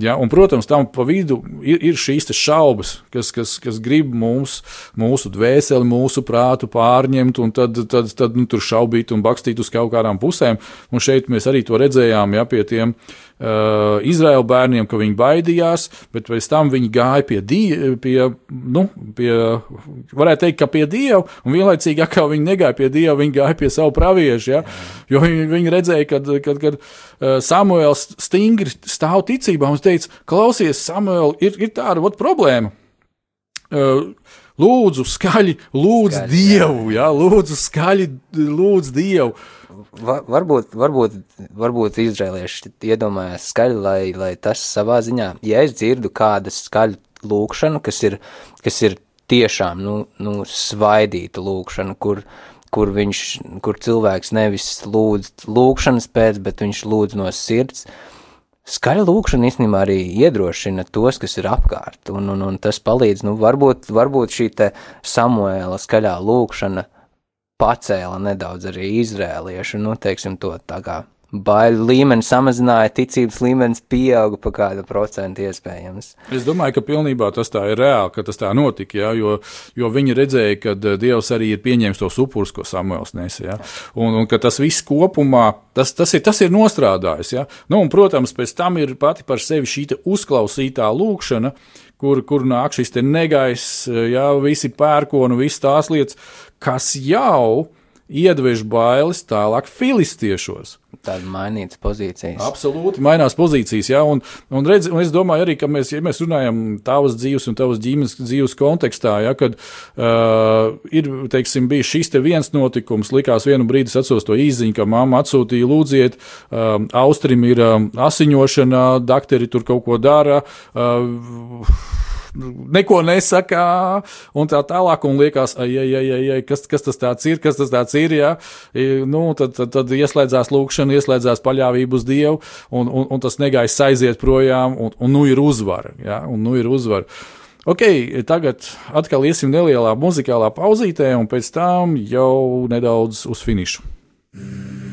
Ja, un, protams, tam pa vidu ir, ir šīs šaubas, kas, kas kas grib mums, mūsu dvēseli, mūsu prātu pārņemt, un tad, tad, tad nu, tur šaubīt un bakstīt uz kaut kādām pusēm. Un šeit mēs arī to redzējām, ja pie tiem uh, Izraēla bērniem, ka viņi baidījās, bet pēc tam viņi gāja pie, die, pie, nu, pie varētu teikt, ka pie Dieva, un vienlaicīgi, ja kā viņi negāja pie Dieva, viņi gāja pie savu praviešu, ja? jo viņi, viņi redzēja, kad, kad, kad uh, Samuēls stingri stāv ticībā un teica, klausies, Samuēl, ir, ir tāda ot, problēma. Uh, lūdzu, skaļi, lūdzu skaļi, Dievu, jā. Jā, lūdzu, skaļi, lūdzu Dievu. Va, varbūt, varbūt, varbūt izrēlieši iedomājās skaļi, lai, lai tas savā ziņā, ja es dzirdu kādu skaļu lūkšanu, kas ir, kas ir tiešām, nu, nu svaidīta lūkšana, kur, kur viņš, kur cilvēks nevis lūdz lūkšanas pēc, bet viņš lūdz no sirds, Skaļa lūkšana īstenībā arī iedrošina tos, kas ir apkārt, un, un, un tas palīdz, nu, varbūt, varbūt šī te Samuēla skaļā lūkšana pacēla nedaudz arī izrēliešu, nu, teiksim to tā kā baiļu līmeni samazināja, ticības līmenis pieauga pa kādu procentu iespējams. Es domāju, ka pilnībā tas tā ir reāli, ka tas tā notika, ja, jo, jo viņi redzēja, ka eh, Dievs arī ir pieņēmis tos upurus, ko Samuels nesa, ja, un, un ka tas viss kopumā, tas, tas, ir, tas ir nostrādājis, ja. Nu, un, protams, pēc tam ir pati par sevi šī uzklausītā lūkšana, kur, kur nāk šis negaiss, ja, visi pērkonu, visi tās lietas, kas jau iedvež bailes tālāk filistiešos. Tāda mainītas pozīcijas. Absolūti, mainās pozīcijas. Jā, un, un, redz, un es domāju, arī, ka mēs, ja mēs runājam tavas dzīves un tavas ģimenes dzīves kontekstā, ja, kad uh, ir teiksim, bijis šis te viens notikums, likās vienu brīdi, atceros to īziņu, ka mamma atsūtīja, lūdziet, uh, Austrim ir uh, asiņošana, dakteri tur kaut ko dara. Uh, neko nesaka, un tā tālāk, un liekas, ai, ai, ai, ai, kas, kas tas tāds ir, kas tas tāds ir, jā, nu, tad, tad, tad ieslēdzās lūkšana, ieslēdzās paļāvību uz Dievu, un, un, un tas negais aiziet projām, un, un nu ir uzvara, jā, un nu ir uzvara. Ok, tagad atkal iesim nelielā muzikālā pauzītē, un pēc tam jau nedaudz uz finišu. Mm.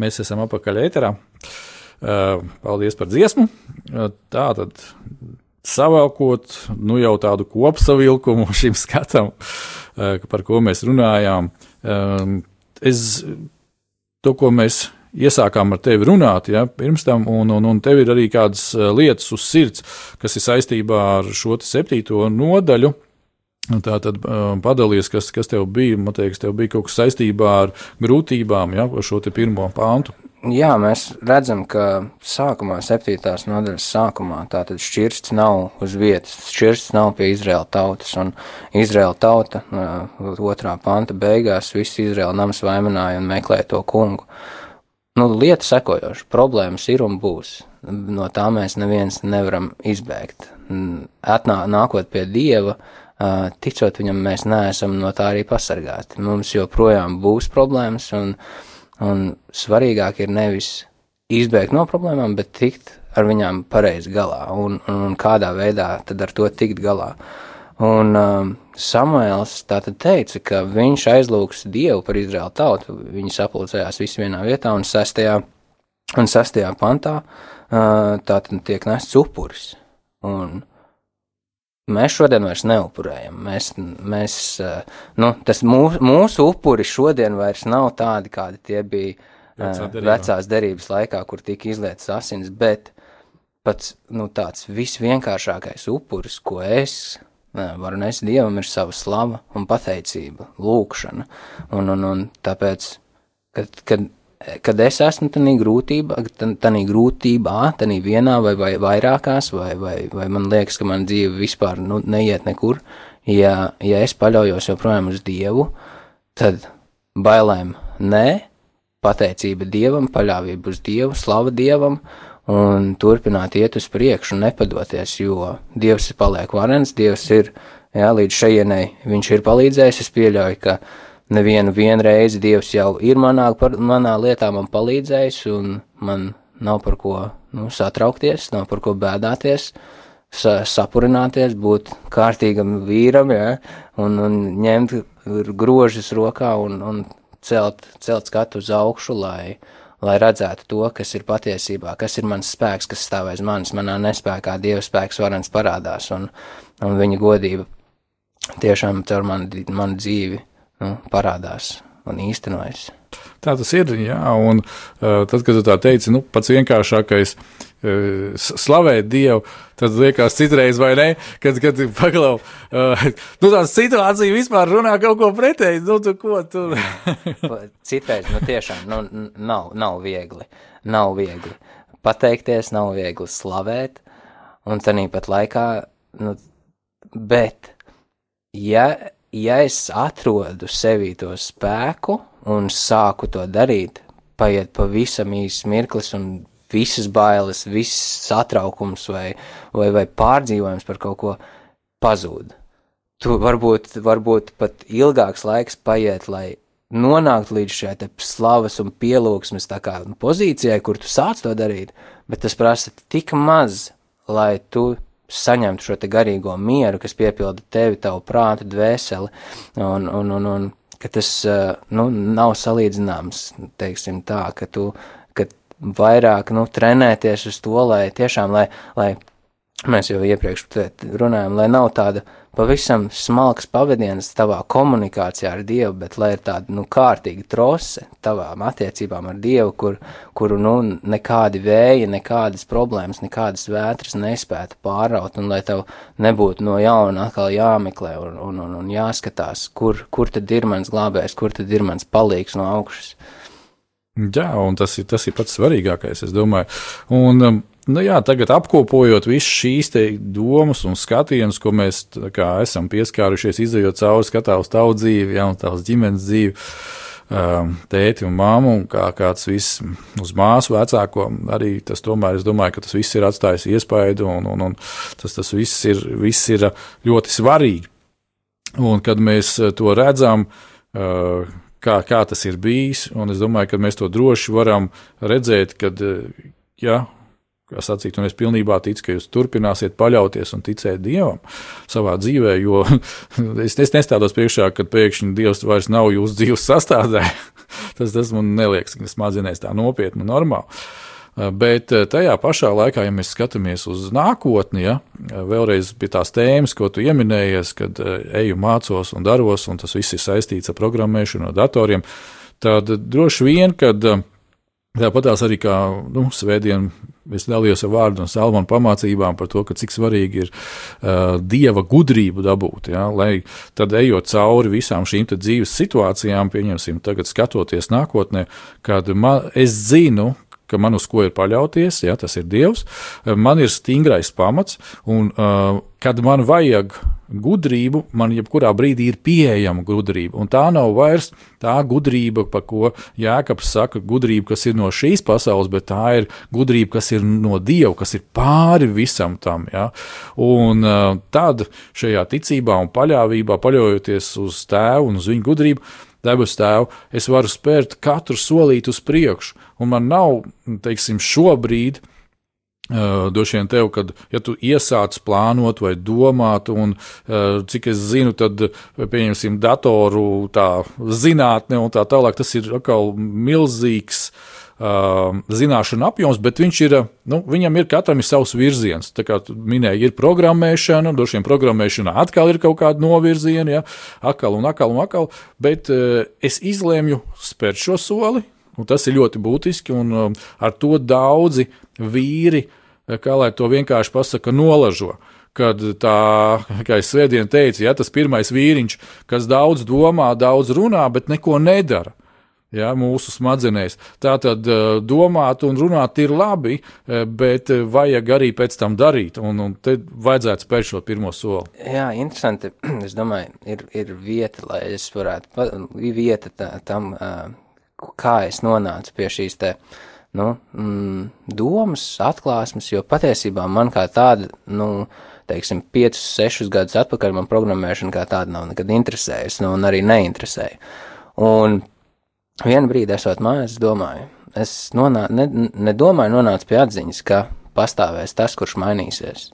Mēs esam apakaļ ēterā. Uh, paldies par dziesmu. Uh, tā tad savēlkot, nu jau tādu kopsavilkumu <laughs> šim skatam, uh, par ko mēs runājām. Um, es, to, ko mēs iesākām ar tevi runāt, ja, pirms tam, un, un, un tev ir arī kādas lietas uz sirds, kas ir saistībā ar šo septīto nodaļu. Tā tad padalījies, kas, kas tev bija. Man liekas, tev bija kaut kas saistībā ar grūtībām, ja, ar šo pirmo pāntu. Jā, mēs redzam, ka sākumā, septītās nodaļas sākumā, tātad šķirsts nav uz vietas, šķirsts nav pie Izraēla tautas, un Izraēla tauta otrā panta beigās viss Izraēla nams vainināja un meklēja to kungu. Nu, lieta sekojoša, problēmas ir un būs. No tā mēs neviens nevaram izbēgt. Atnā, nākot pie Dieva, ticot viņam, mēs neesam no tā arī pasargāti. Mums joprojām būs problēmas, un Un svarīgāk ir nevis izbēgt no problēmām, bet tikt ar viņām pareizi galā un, un, un kādā veidā tad ar to tikt galā. Un um, Samuēls tātad teica, ka viņš aizlūgs Dievu par Izraēlu tautu. Viņi sapulcējās visi vienā vietā un sestajā, un sestajā pantā uh, tātad tiek nests upuris. Un Mēs šodien vairs neupurējam. Mēs, mēs, eh, nu, tas mūsu, mūsu upuri šodien vairs nav tādi, kādi tie bija Vecā eh, derībā. vecās derības laikā, kur tika izlietas asins, bet pats nu, tāds visvienkāršākais upuris, ko es varu nest Dievam, ir sava slava un pateicība, lūkšana. Un, un, un tāpēc, kad, kad kad es esmu tādā grūtībā, tādā grūtībā, tādā vienā vai, vai vairākās, vai, vai, vai man liekas, ka man dzīve vispār nu, neiet nekur, ja, ja es paļaujos joprojām uz Dievu, tad bailēm nē, pateicība Dievam, paļāvība uz Dievu, slava Dievam un turpināt iet uz priekšu nepadoties, jo Dievs ir paliek varens, Dievs ir, jā, līdz šajienai viņš ir palīdzējis, es pieļauju, ka nevienu reizi Dievs jau ir manā, par, manā lietā man palīdzējis, un man nav par ko nu, satraukties, nav par ko bēdāties, sa, sapurināties, būt kārtīgam vīram, ja, un, un ņemt grožus rokā un, un celt, celt skatu uz augšu, lai, lai redzētu to, kas ir patiesībā, kas ir mans spēks, kas stāv aiz manis, manā nespējā, Dieva spēks varens parādās, un, un viņa godība tiešām caur manu, manu dzīvi nu, parādās un īstenojas. Tā tas ir. Jā, un uh, tad, kad tu tā teici, nu, pats vienkāršākais uh, slavēt Dievu, tad liekas, citreiz vai ne, kad, kad paklau, uh, nu, tā situācija vispār runā kaut ko pretēji. Nu, tu ko tu? citreiz, nu, tiešām, nu, nav, nav viegli. Nav viegli pateikties, nav viegli slavēt, un tā nīpat laikā, nu, bet, ja ja es atrodu sevī to spēku un sāku to darīt, paiet pavisam īsts mirklis un visas bailes, viss satraukums vai, vai, vai pārdzīvojums par kaut ko pazūd. Tu varbūt, varbūt pat ilgāks laiks paiet, lai nonāktu līdz šai slavas un pielūgsmes kā, pozīcijai, kur tu sāc to darīt, bet tas prasa tik maz, lai tu saņemtu šo garīgo mieru, kas piepilda tevi, tavu prātu, dvēseli, un, un, un, un ka tas nu, nav salīdzināms, teiksim tā, ka tu vairāk nu, trenēties uz to, lai tiešām, lai, lai mēs jau iepriekš runājām, lai nav tāda pavisam smalks pavadiens tavā komunikācijā ar Dievu, bet lai ir tāda, nu, kārtīga trose tavām attiecībām ar Dievu, kur, kuru, nu, nekādi vēji, nekādas problēmas, nekādas vētras nespētu pāraut, un lai tev nebūtu no jauna atkal jāmeklē un, un, un, un jāskatās, kur, kur tad ir mans glābējs, kur tad ir mans palīgs no augšas. Jā, un tas ir, tas ir pats svarīgākais, es domāju. Un, um, Nu jā, tagad apkopojot visas šīs domas un skatienus, ko mēs kā, esam pieskārušies, izējot cauri skatā uz tavu dzīvi, ja, un tavas ģimenes dzīvi, um, tēti un māmu, un kā, kā tas viss uz māsu vecāko, arī tas tomēr, es domāju, ka tas viss ir atstājis iespaidu, un, un, un tas, tas viss, ir, viss ir ļoti svarīgi. Un kad mēs to redzam, uh, kā, kā tas ir bijis, un es domāju, ka mēs to droši varam redzēt, kad, ja kā sacīt, un es pilnībā ticu, ka jūs turpināsiet paļauties un ticēt Dievam savā dzīvē, jo <laughs> es, es nestādos priekšā, ka pēkšņi Dievs vairs nav jūsu dzīves sastāvdaļa. <laughs> tas, tas man neliekas, ka smadzenēs tā nopietni un normāli. Bet tajā pašā laikā, ja mēs skatāmies uz nākotni, ja, vēlreiz pie tās tēmas, ko tu pieminējies, kad eju mācos un daros, un tas viss ir saistīts ar programmēšanu, ar datoriem, tad droši vien, kad Tāpat tās arī kā nu, svētdien, es dalījos ar vārdu un salmanu pamācībām par to, cik svarīgi ir uh, dieva gudrību dabūt. Ja, lai tad ejot cauri visām šīm dzīves situācijām, pieņemsim, tagad skatoties nākotnē, kad man, es zinu, ka man uz ko ir paļauties, ja tas ir Dievs, man ir stingrais pamats, un uh, kad man vajag gudrību, man jebkurā brīdī ir pieejama gudrība. Un tā nav vairs tā gudrība, par ko Jēkabs saka, gudrība, kas ir no šīs pasaules, bet tā ir gudrība, kas ir no Dieva, kas ir pāri visam tam. Ja? Un uh, tad šajā ticībā un paļāvībā, paļaujoties uz tēvu un uz viņu gudrību, debes tēvu, es varu spērt katru solīti uz priekšu, un man nav, teiksim, šobrīd. Uh, Droši vien tev, kad ja tu iesāc plānot vai domāt, un uh, cik es zinu, tad, pieņemsim, datoru tā zinātne un tā tālāk, tas ir atkal milzīgs uh, uh, zināšanu apjoms, bet viņš ir, nu, viņam ir katram ir savs virziens. Tā kā minēja, ir programmēšana, droši vien programmēšanā atkal ir kaut kāda novirziena, ja, atkal un atkal un atkal, bet uh, es izlēmu spērt šo soli, un tas ir ļoti būtiski, un ar to daudzi vīri, kā lai to vienkārši pasaka, nolažo kad tā, kā es svētdien teicu, ja tas pirmais vīriņš, kas daudz domā, daudz runā, bet neko nedara ja, mūsu smadzenēs. Tā tad eh, domāt un runāt ir labi, eh, bet eh, vajag arī pēc tam darīt, un, un te vajadzētu spērt šo pirmo soli. Jā, interesanti. <clears throat> Es domāju, ir, ir vieta, lai es varētu, vieta tā, tam, kā es nonācu pie šīs te, nu, mm, domas, atklāsmes, jo patiesībā man kā tāda, nu, teiksim, 5, 6 gadus atpakaļ man programmēšana kā tāda nav nekad interesējusi, nu, un arī neinteresēja. Un Vienu brīdi, esot mājās, es domāju, es nonā, ne, nedomāju, nonācu pie atziņas, ka pastāvēs tas, kurš mainīsies.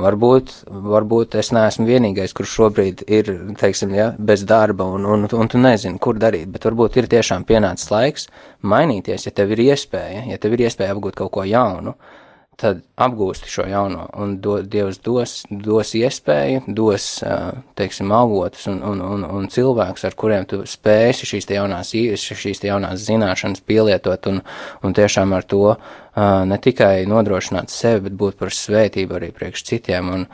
Varbūt, varbūt es neesmu vienīgais, kurš šobrīd ir, teiksim, ja, bez darba un, un, un tu nezini, kur darīt, bet varbūt ir tiešām pienācis laiks mainīties, ja tev ir iespēja, ja tev ir iespēja apgūt kaut ko jaunu, uh, tad apgūsti šo jauno, un do, Dievs dos, dos iespēju, dos, teiksim, avotus un, un, un, un cilvēkus, ar kuriem tu spēsi šīs te jaunās, šīs te jaunās zināšanas pielietot, un, un tiešām ar to ne tikai nodrošināt sevi, bet būt par svētību arī priekš citiem, un,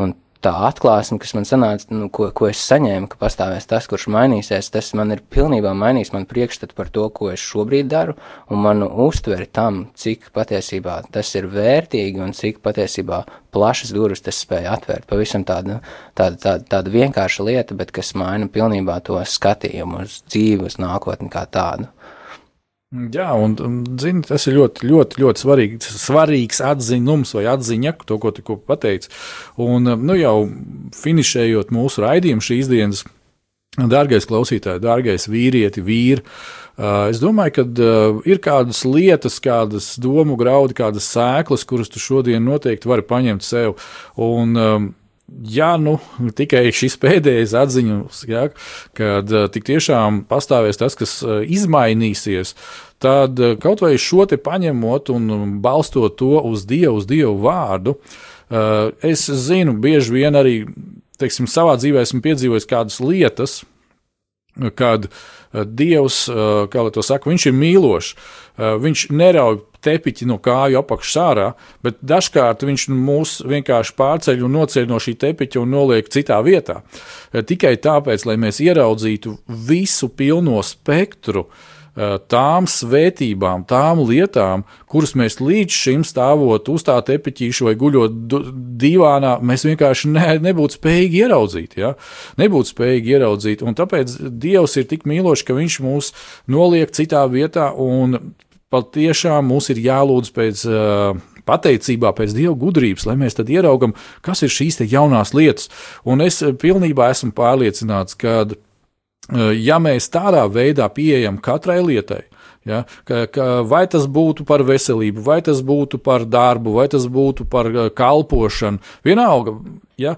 un tā atklāsme, kas man sanāca, nu, ko, ko es saņēmu, ka pastāvēs tas, kurš mainīsies, tas man ir pilnībā mainījis man priekšstatu par to, ko es šobrīd daru, un manu uztveri tam, cik patiesībā tas ir vērtīgi un cik patiesībā plašas durvis tas spēja atvērt. Pavisam tāda, tāda, tāda, tāda vienkārša lieta, bet kas maina pilnībā to skatījumu uz dzīvi, uz nākotni kā tādu. Jā, un, un zini, tas ir ļoti, ļoti, ļoti svarīgs, svarīgs atzinums vai atziņa, to, ko tikko pateici. Un nu, jau finišējot mūsu raidījumu šīs dienas, dārgais klausītāj, dārgais vīrieti, vīri. Es domāju, ka ir kādas lietas, kādas domu graudi, kādas sēklas, kuras tu šodien noteikti vari paņemt sev. Un, ja nu tikai šis pēdējais atziņas, ja, kad uh, tik tiešām pastāvēs tas, kas uh, izmainīsies, tad uh, kaut vai šo te paņemot un balstot to uz Dievu, uz Dievu vārdu, es zinu, bieži vien arī, teiksim, savā dzīvē esmu piedzīvojis kādas lietas, kad uh, Dievs, uh, kā lai to saka, viņš ir mīlošs, uh, viņš nerauj tepiķi no kāju apakšas ārā, bet dažkārt viņš mūs vienkārši pārceļ un noceļ no šī tepiķa un noliek citā vietā. Eh, tikai tāpēc, lai mēs ieraudzītu visu pilno spektru eh, tām svētībām, tām lietām, kuras mēs līdz šim stāvot uz tā tepiķīša vai guļot divānā, mēs vienkārši ne, nebūtu spējīgi ieraudzīt. Ja? Nebūtu spējīgi ieraudzīt, un tāpēc Dievs ir tik mīlošs, ka Viņš mūs noliek citā vietā, un patiešām mums ir jālūdz pēc uh, pateicībā, pēc Dieva gudrības, lai mēs tad ieraugam, kas ir šīs jaunās lietas. Un es pilnībā esmu pārliecināts, ka, ja mēs tādā veidā pieejam katrai lietai, Ja, ka, ka vai tas būtu par veselību, vai tas būtu par darbu, vai tas būtu par kalpošanu, vienalga. Ja,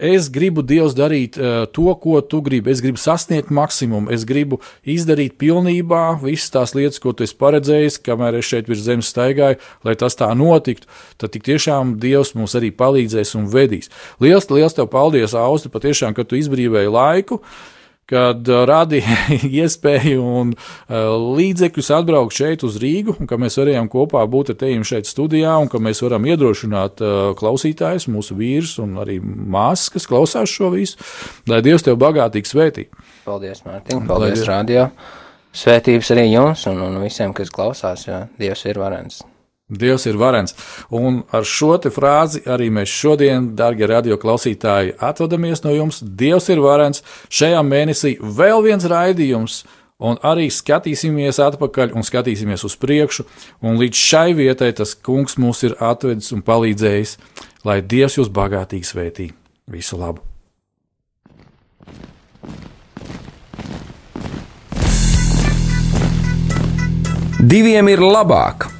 Es gribu Dievs darīt uh, to, ko tu gribi. Es gribu sasniegt maksimumu, es gribu izdarīt pilnībā visas tās lietas, ko tu esi paredzējis, kamēr es šeit virs zemes staigāju, lai tas tā notiktu. Tad tik tiešām Dievs mums arī palīdzēs un vedīs. Liels, liels tev paldies, Austi, patiešām, ka tu izbrīvēji laiku. Uh, kad uh, radīja <laughs> iespēju un uh, līdzekļus atbraukt šeit uz Rīgu, un ka mēs varējām kopā būt ar tevi šeit studijā, un ka mēs varam iedrošināt uh, klausītājus, mūsu vīrus un arī māsas, kas klausās šo visu, lai Dievs tev bagātīgi svētī. Paldies, Mārtiņ, paldies, radio. Svētības arī jums un, un visiem, kas klausās, jo Dievs ir varens. Dievs ir varens. Un ar šo frāzi arī mēs šodien, darbie radioklausītāji, atvadamies no jums. Dievs ir varens. Šajā mēnesī vēl viens raidījums, un arī skatīsimies atpakaļ un skatīsimies uz priekšu. Un līdz šai vietai tas kungs mūs ir atvedis un palīdzējis, lai Dievs jūs bagātīgi svētī. Visu labu! Diviem ir labāk!